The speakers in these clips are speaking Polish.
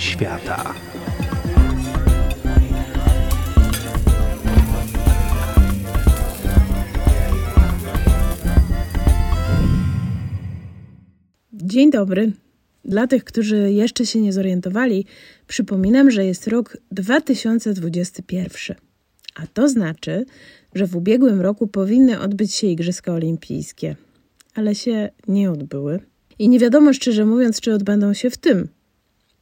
świata. Dzień dobry. Dla tych, którzy jeszcze się nie zorientowali, przypominam, że jest rok 2021. A to znaczy, że w ubiegłym roku powinny odbyć się Igrzyska Olimpijskie, ale się nie odbyły. I nie wiadomo szczerze mówiąc, czy odbędą się w tym.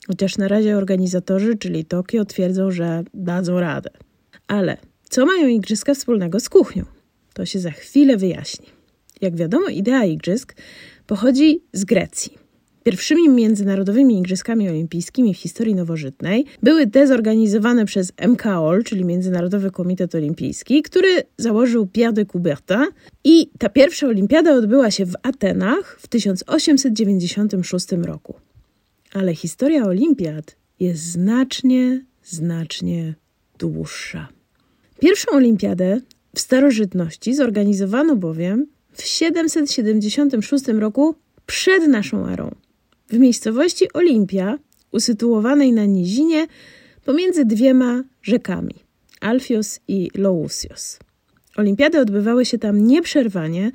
Chociaż na razie organizatorzy, czyli Tokio, twierdzą, że dadzą radę. Ale co mają Igrzyska wspólnego z kuchnią? To się za chwilę wyjaśni. Jak wiadomo, idea Igrzysk pochodzi z Grecji. Pierwszymi międzynarodowymi igrzyskami olimpijskimi w historii nowożytnej były te zorganizowane przez MKOL, czyli Międzynarodowy Komitet Olimpijski, który założył Pierre de Coubertin i ta pierwsza olimpiada odbyła się w Atenach w 1896 roku. Ale historia olimpiad jest znacznie, znacznie dłuższa. Pierwszą olimpiadę w starożytności zorganizowano bowiem w 776 roku przed naszą erą w miejscowości Olimpia, usytuowanej na nizinie pomiędzy dwiema rzekami Alfios i Lousios. Olimpiady odbywały się tam nieprzerwanie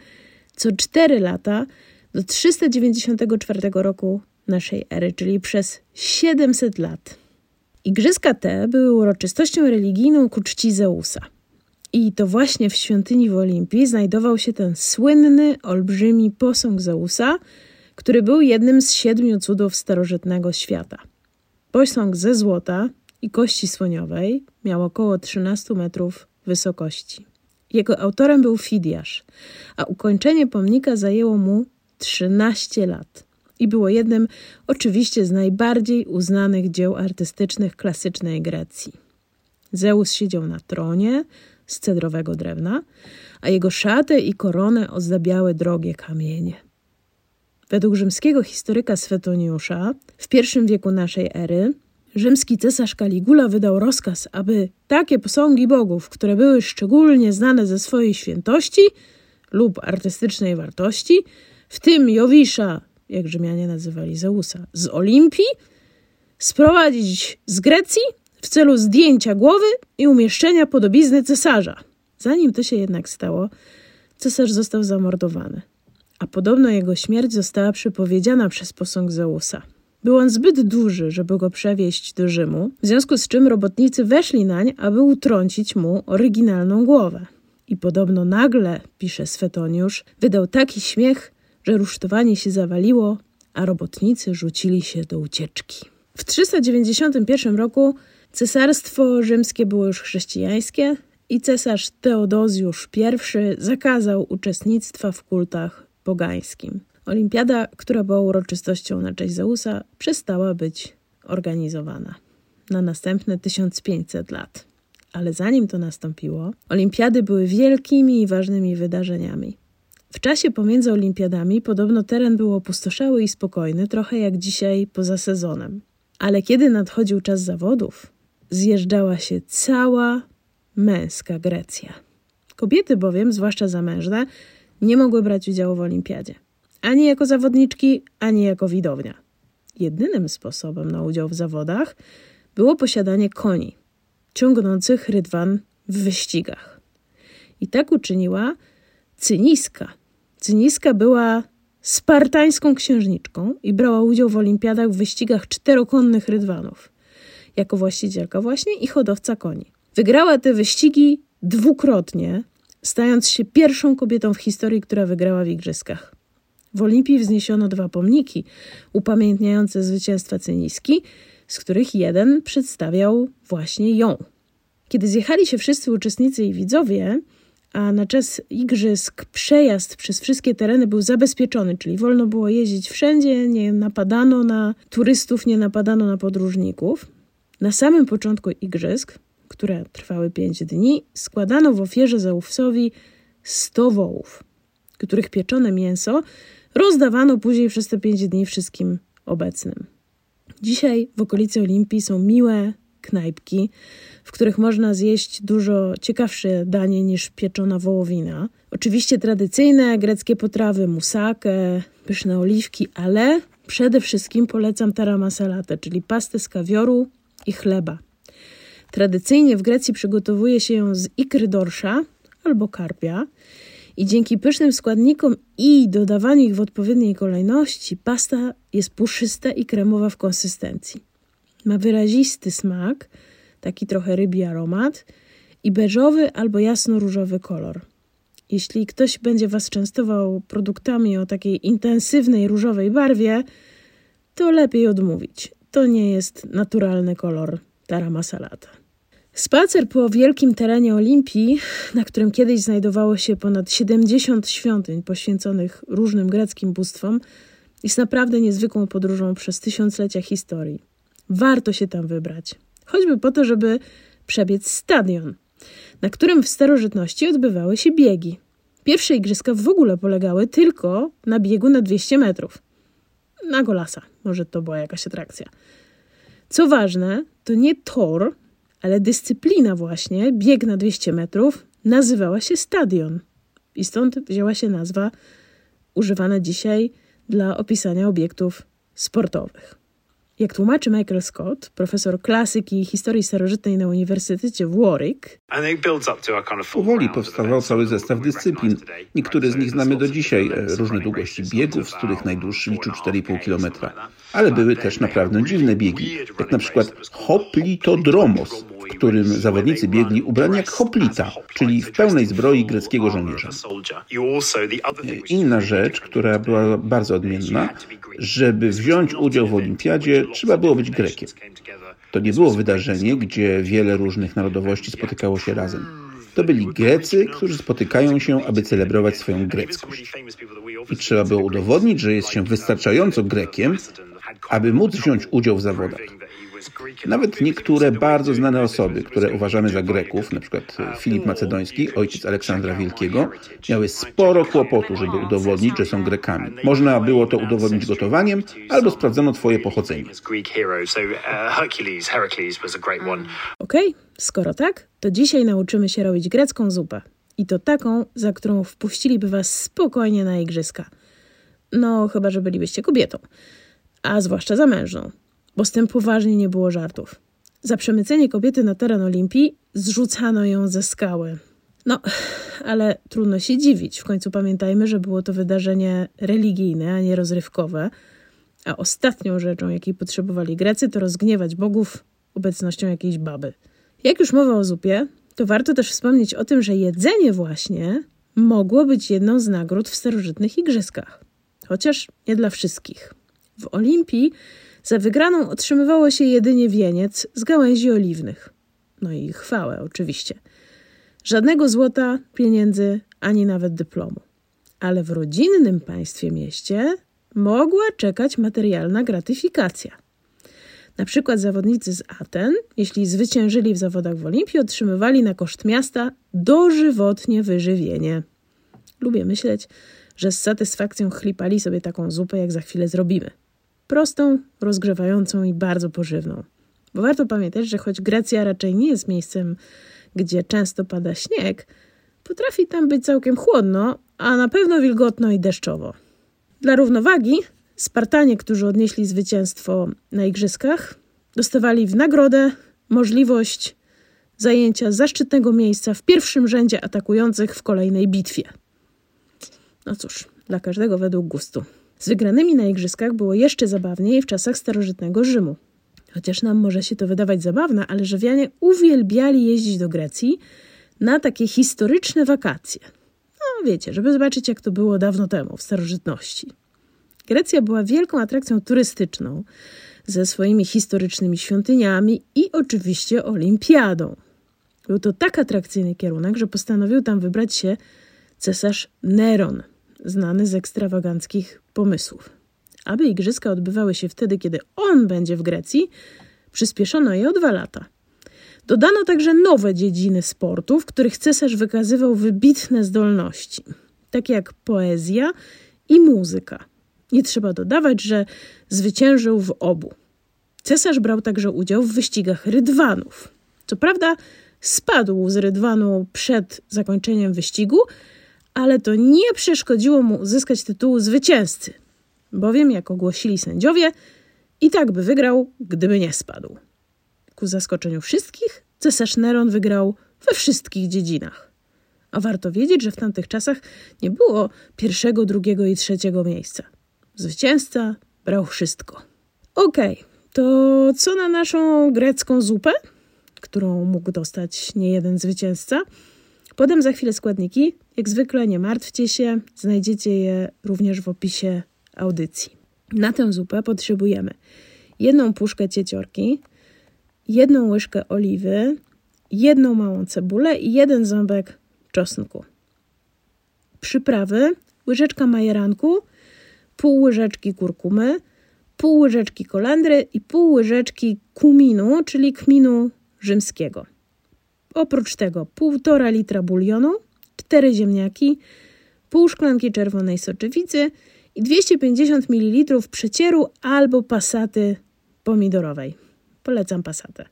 co 4 lata do 394 roku naszej ery, czyli przez 700 lat. Igrzyska te były uroczystością religijną ku czci Zeusa. I to właśnie w świątyni w Olimpii znajdował się ten słynny, olbrzymi posąg Zeusa, który był jednym z siedmiu cudów starożytnego świata. Posąg ze złota i kości słoniowej miał około 13 metrów wysokości. Jego autorem był Fidiasz, a ukończenie pomnika zajęło mu 13 lat i było jednym oczywiście z najbardziej uznanych dzieł artystycznych klasycznej Grecji. Zeus siedział na tronie z cedrowego drewna, a jego szatę i koronę ozdabiały drogie kamienie. Według rzymskiego historyka Swetoniusza w I wieku naszej ery rzymski cesarz Kaligula wydał rozkaz, aby takie posągi bogów, które były szczególnie znane ze swojej świętości lub artystycznej wartości, w tym Jowisza, jak Rzymianie nazywali Zeusa, z Olimpii, sprowadzić z Grecji w celu zdjęcia głowy i umieszczenia podobizny cesarza. Zanim to się jednak stało, cesarz został zamordowany a podobno jego śmierć została przepowiedziana przez posąg Zeusa. Był on zbyt duży, żeby go przewieźć do Rzymu, w związku z czym robotnicy weszli nań, aby utrącić mu oryginalną głowę. I podobno nagle, pisze Swetoniusz, wydał taki śmiech, że rusztowanie się zawaliło, a robotnicy rzucili się do ucieczki. W 391 roku cesarstwo rzymskie było już chrześcijańskie i cesarz Teodozjusz I zakazał uczestnictwa w kultach pogańskim. Olimpiada, która była uroczystością na cześć Zeusa, przestała być organizowana na następne 1500 lat. Ale zanim to nastąpiło, olimpiady były wielkimi i ważnymi wydarzeniami. W czasie pomiędzy olimpiadami podobno teren był opustoszały i spokojny, trochę jak dzisiaj poza sezonem. Ale kiedy nadchodził czas zawodów, zjeżdżała się cała męska Grecja. Kobiety bowiem, zwłaszcza zamężne, nie mogły brać udziału w olimpiadzie. Ani jako zawodniczki, ani jako widownia. Jedynym sposobem na udział w zawodach było posiadanie koni, ciągnących rydwan w wyścigach. I tak uczyniła Cyniska. Cyniska była spartańską księżniczką i brała udział w olimpiadach w wyścigach czterokonnych rydwanów. Jako właścicielka właśnie i hodowca koni. Wygrała te wyścigi dwukrotnie, stając się pierwszą kobietą w historii, która wygrała w igrzyskach. W Olimpii wzniesiono dwa pomniki upamiętniające zwycięstwa Cyniski, z których jeden przedstawiał właśnie ją. Kiedy zjechali się wszyscy uczestnicy i widzowie, a na czas igrzysk przejazd przez wszystkie tereny był zabezpieczony, czyli wolno było jeździć wszędzie, nie napadano na turystów, nie napadano na podróżników. Na samym początku igrzysk które trwały pięć dni, składano w ofierze Zeusowi 100 wołów, których pieczone mięso rozdawano później przez te pięć dni wszystkim obecnym. Dzisiaj w okolicy Olimpii są miłe knajpki, w których można zjeść dużo ciekawsze danie niż pieczona wołowina. Oczywiście tradycyjne greckie potrawy, musake, pyszne oliwki, ale Przede wszystkim polecam taramasalatę, czyli pastę z kawioru i chleba. Tradycyjnie w Grecji przygotowuje się ją z ikry dorsza albo karpia i dzięki pysznym składnikom i dodawaniu ich w odpowiedniej kolejności pasta jest puszysta i kremowa w konsystencji. Ma wyrazisty smak, taki trochę rybi aromat i beżowy albo jasno-różowy kolor. Jeśli ktoś będzie Was częstował produktami o takiej intensywnej różowej barwie, to lepiej odmówić. To nie jest naturalny kolor tara masalata. Spacer po wielkim terenie Olimpii, na którym kiedyś znajdowało się ponad 70 świątyń poświęconych różnym greckim bóstwom, jest naprawdę niezwykłą podróżą przez tysiąclecia historii. Warto się tam wybrać, choćby po to, żeby przebiec stadion, na którym w starożytności odbywały się biegi. Pierwsze igrzyska w ogóle polegały tylko na biegu na 200 metrów. Na golasa, może to była jakaś atrakcja. Co ważne, to nie tor, ale dyscyplina właśnie, bieg na 200 metrów, nazywała się stadion. I stąd wzięła się nazwa używana dzisiaj dla opisania obiektów sportowych. Jak tłumaczy Michael Scott, profesor klasyki i historii starożytnej na Uniwersytecie w Warwick, powoli powstawał cały zestaw dyscyplin. Niektóre z nich znamy do dzisiaj, e, różne długości biegów, z których najdłuższy liczył 4,5 km. Ale były też naprawdę dziwne biegi, jak na przykład hoplitodromos, którym zawodnicy biegli ubrani jak hoplita, czyli w pełnej zbroi greckiego żołnierza. Inna rzecz, która była bardzo odmienna, żeby wziąć udział w olimpiadzie, trzeba było być Grekiem. To nie było wydarzenie, gdzie wiele różnych narodowości spotykało się razem. To byli Grecy, którzy spotykają się, aby celebrować swoją greckość. I trzeba było udowodnić, że jest się wystarczająco Grekiem, aby móc wziąć udział w zawodach. Nawet niektóre bardzo znane osoby, które uważamy za Greków, przykład Filip Macedoński, ojciec Aleksandra Wielkiego, miały sporo kłopotu, żeby udowodnić, że są Grekami. Można było to udowodnić gotowaniem, albo sprawdzono twoje pochodzenie. Okej, okay, skoro tak, to dzisiaj nauczymy się robić grecką zupę. I to taką, za którą wpuściliby was spokojnie na igrzyska. No, chyba, że bylibyście kobietą, a zwłaszcza zamężną bo z tym poważnie nie było żartów. Za przemycenie kobiety na teren Olimpii zrzucano ją ze skały. No, ale trudno się dziwić. W końcu pamiętajmy, że było to wydarzenie religijne, a nie rozrywkowe. A ostatnią rzeczą, jakiej potrzebowali Grecy, to rozgniewać bogów obecnością jakiejś baby. Jak już mowa o zupie, to warto też wspomnieć o tym, że jedzenie właśnie mogło być jedną z nagród w starożytnych igrzyskach. Chociaż nie dla wszystkich. W Olimpii za wygraną otrzymywało się jedynie wieniec z gałęzi oliwnych. No i chwałę oczywiście. Żadnego złota, pieniędzy, ani nawet dyplomu. Ale w rodzinnym państwie mieście mogła czekać materialna gratyfikacja. Na przykład zawodnicy z Aten, jeśli zwyciężyli w zawodach w Olimpii, otrzymywali na koszt miasta dożywotnie wyżywienie. Lubię myśleć, że z satysfakcją chlipali sobie taką zupę, jak za chwilę zrobimy prostą, rozgrzewającą i bardzo pożywną. Bo warto pamiętać, że choć Grecja raczej nie jest miejscem, gdzie często pada śnieg, potrafi tam być całkiem chłodno, a na pewno wilgotno i deszczowo. Dla równowagi Spartanie, którzy odnieśli zwycięstwo na igrzyskach, dostawali w nagrodę możliwość zajęcia zaszczytnego miejsca w pierwszym rzędzie atakujących w kolejnej bitwie. No cóż, dla każdego według gustu. Z wygranymi na igrzyskach było jeszcze zabawniej w czasach starożytnego Rzymu. Chociaż nam może się to wydawać zabawne, ale Rzywianie uwielbiali jeździć do Grecji na takie historyczne wakacje. No wiecie, żeby zobaczyć jak to było dawno temu, w starożytności. Grecja była wielką atrakcją turystyczną ze swoimi historycznymi świątyniami i oczywiście olimpiadą. Był to tak atrakcyjny kierunek, że postanowił tam wybrać się cesarz Neron – znany z ekstrawaganckich pomysłów. Aby igrzyska odbywały się wtedy, kiedy on będzie w Grecji, przyspieszono je o dwa lata. Dodano także nowe dziedziny sportu, w których cesarz wykazywał wybitne zdolności, takie jak poezja i muzyka. Nie trzeba dodawać, że zwyciężył w obu. Cesarz brał także udział w wyścigach rydwanów. Co prawda, spadł z rydwanu przed zakończeniem wyścigu, ale to nie przeszkodziło mu uzyskać tytułu zwycięzcy. bowiem, jak ogłosili sędziowie, i tak by wygrał, gdyby nie spadł. Ku zaskoczeniu wszystkich, cesarz Neron wygrał we wszystkich dziedzinach. A warto wiedzieć, że w tamtych czasach nie było pierwszego, drugiego i trzeciego miejsca. Zwycięzca brał wszystko. Okej, okay, to co na naszą grecką zupę, którą mógł dostać niejeden zwycięzca? Podam za chwilę składniki. Jak zwykle nie martwcie się, znajdziecie je również w opisie audycji. Na tę zupę potrzebujemy jedną puszkę cieciorki, jedną łyżkę oliwy, jedną małą cebulę i jeden ząbek czosnku. Przyprawy, łyżeczka majeranku, pół łyżeczki kurkumy, pół łyżeczki kolendry i pół łyżeczki kuminu, czyli kminu rzymskiego. Oprócz tego półtora litra bulionu, cztery ziemniaki, pół szklanki czerwonej soczewicy i 250 ml przecieru albo pasaty pomidorowej. Polecam pasatę.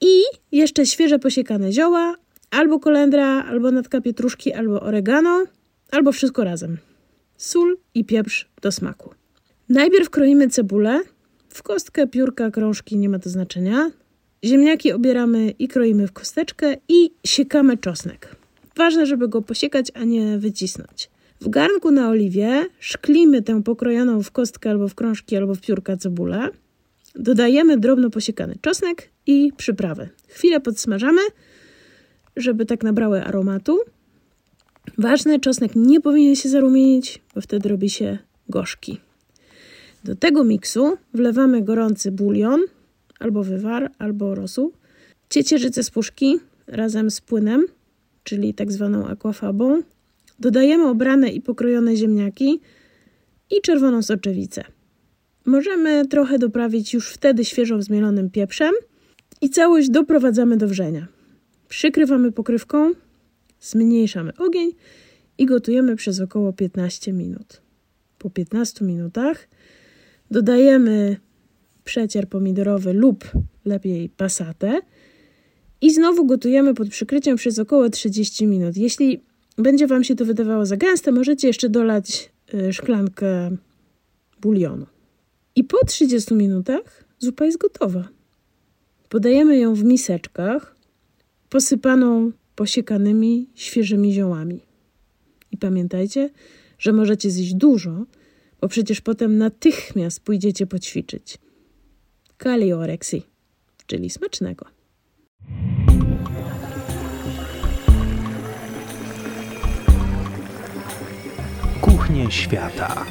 I jeszcze świeże posiekane zioła, albo kolendra, albo natka pietruszki, albo oregano, albo wszystko razem. Sól i pieprz do smaku. Najpierw kroimy cebulę. W kostkę, piórka, krążki, nie ma to znaczenia. Ziemniaki obieramy i kroimy w kosteczkę i siekamy czosnek. Ważne, żeby go posiekać, a nie wycisnąć. W garnku na oliwie szklimy tę pokrojoną w kostkę albo w krążki, albo w piórka cebulę. Dodajemy drobno posiekany czosnek i przyprawy. Chwilę podsmażamy, żeby tak nabrały aromatu. Ważne, czosnek nie powinien się zarumienić, bo wtedy robi się gorzki. Do tego miksu wlewamy gorący bulion, albo wywar, albo rosół, ciecierzycę z puszki razem z płynem, czyli tak zwaną akwafabą. Dodajemy obrane i pokrojone ziemniaki i czerwoną soczewicę. Możemy trochę doprawić już wtedy świeżo zmielonym pieprzem i całość doprowadzamy do wrzenia. Przykrywamy pokrywką, zmniejszamy ogień i gotujemy przez około 15 minut. Po 15 minutach dodajemy przecier pomidorowy lub lepiej pasatę i znowu gotujemy pod przykryciem przez około 30 minut. Jeśli będzie Wam się to wydawało za gęste, możecie jeszcze dolać y, szklankę bulionu. I po 30 minutach zupa jest gotowa. Podajemy ją w miseczkach posypaną posiekanymi świeżymi ziołami. I pamiętajcie, że możecie zjeść dużo, bo przecież potem natychmiast pójdziecie poćwiczyć. Kalioreksji, czyli smacznego. Świata.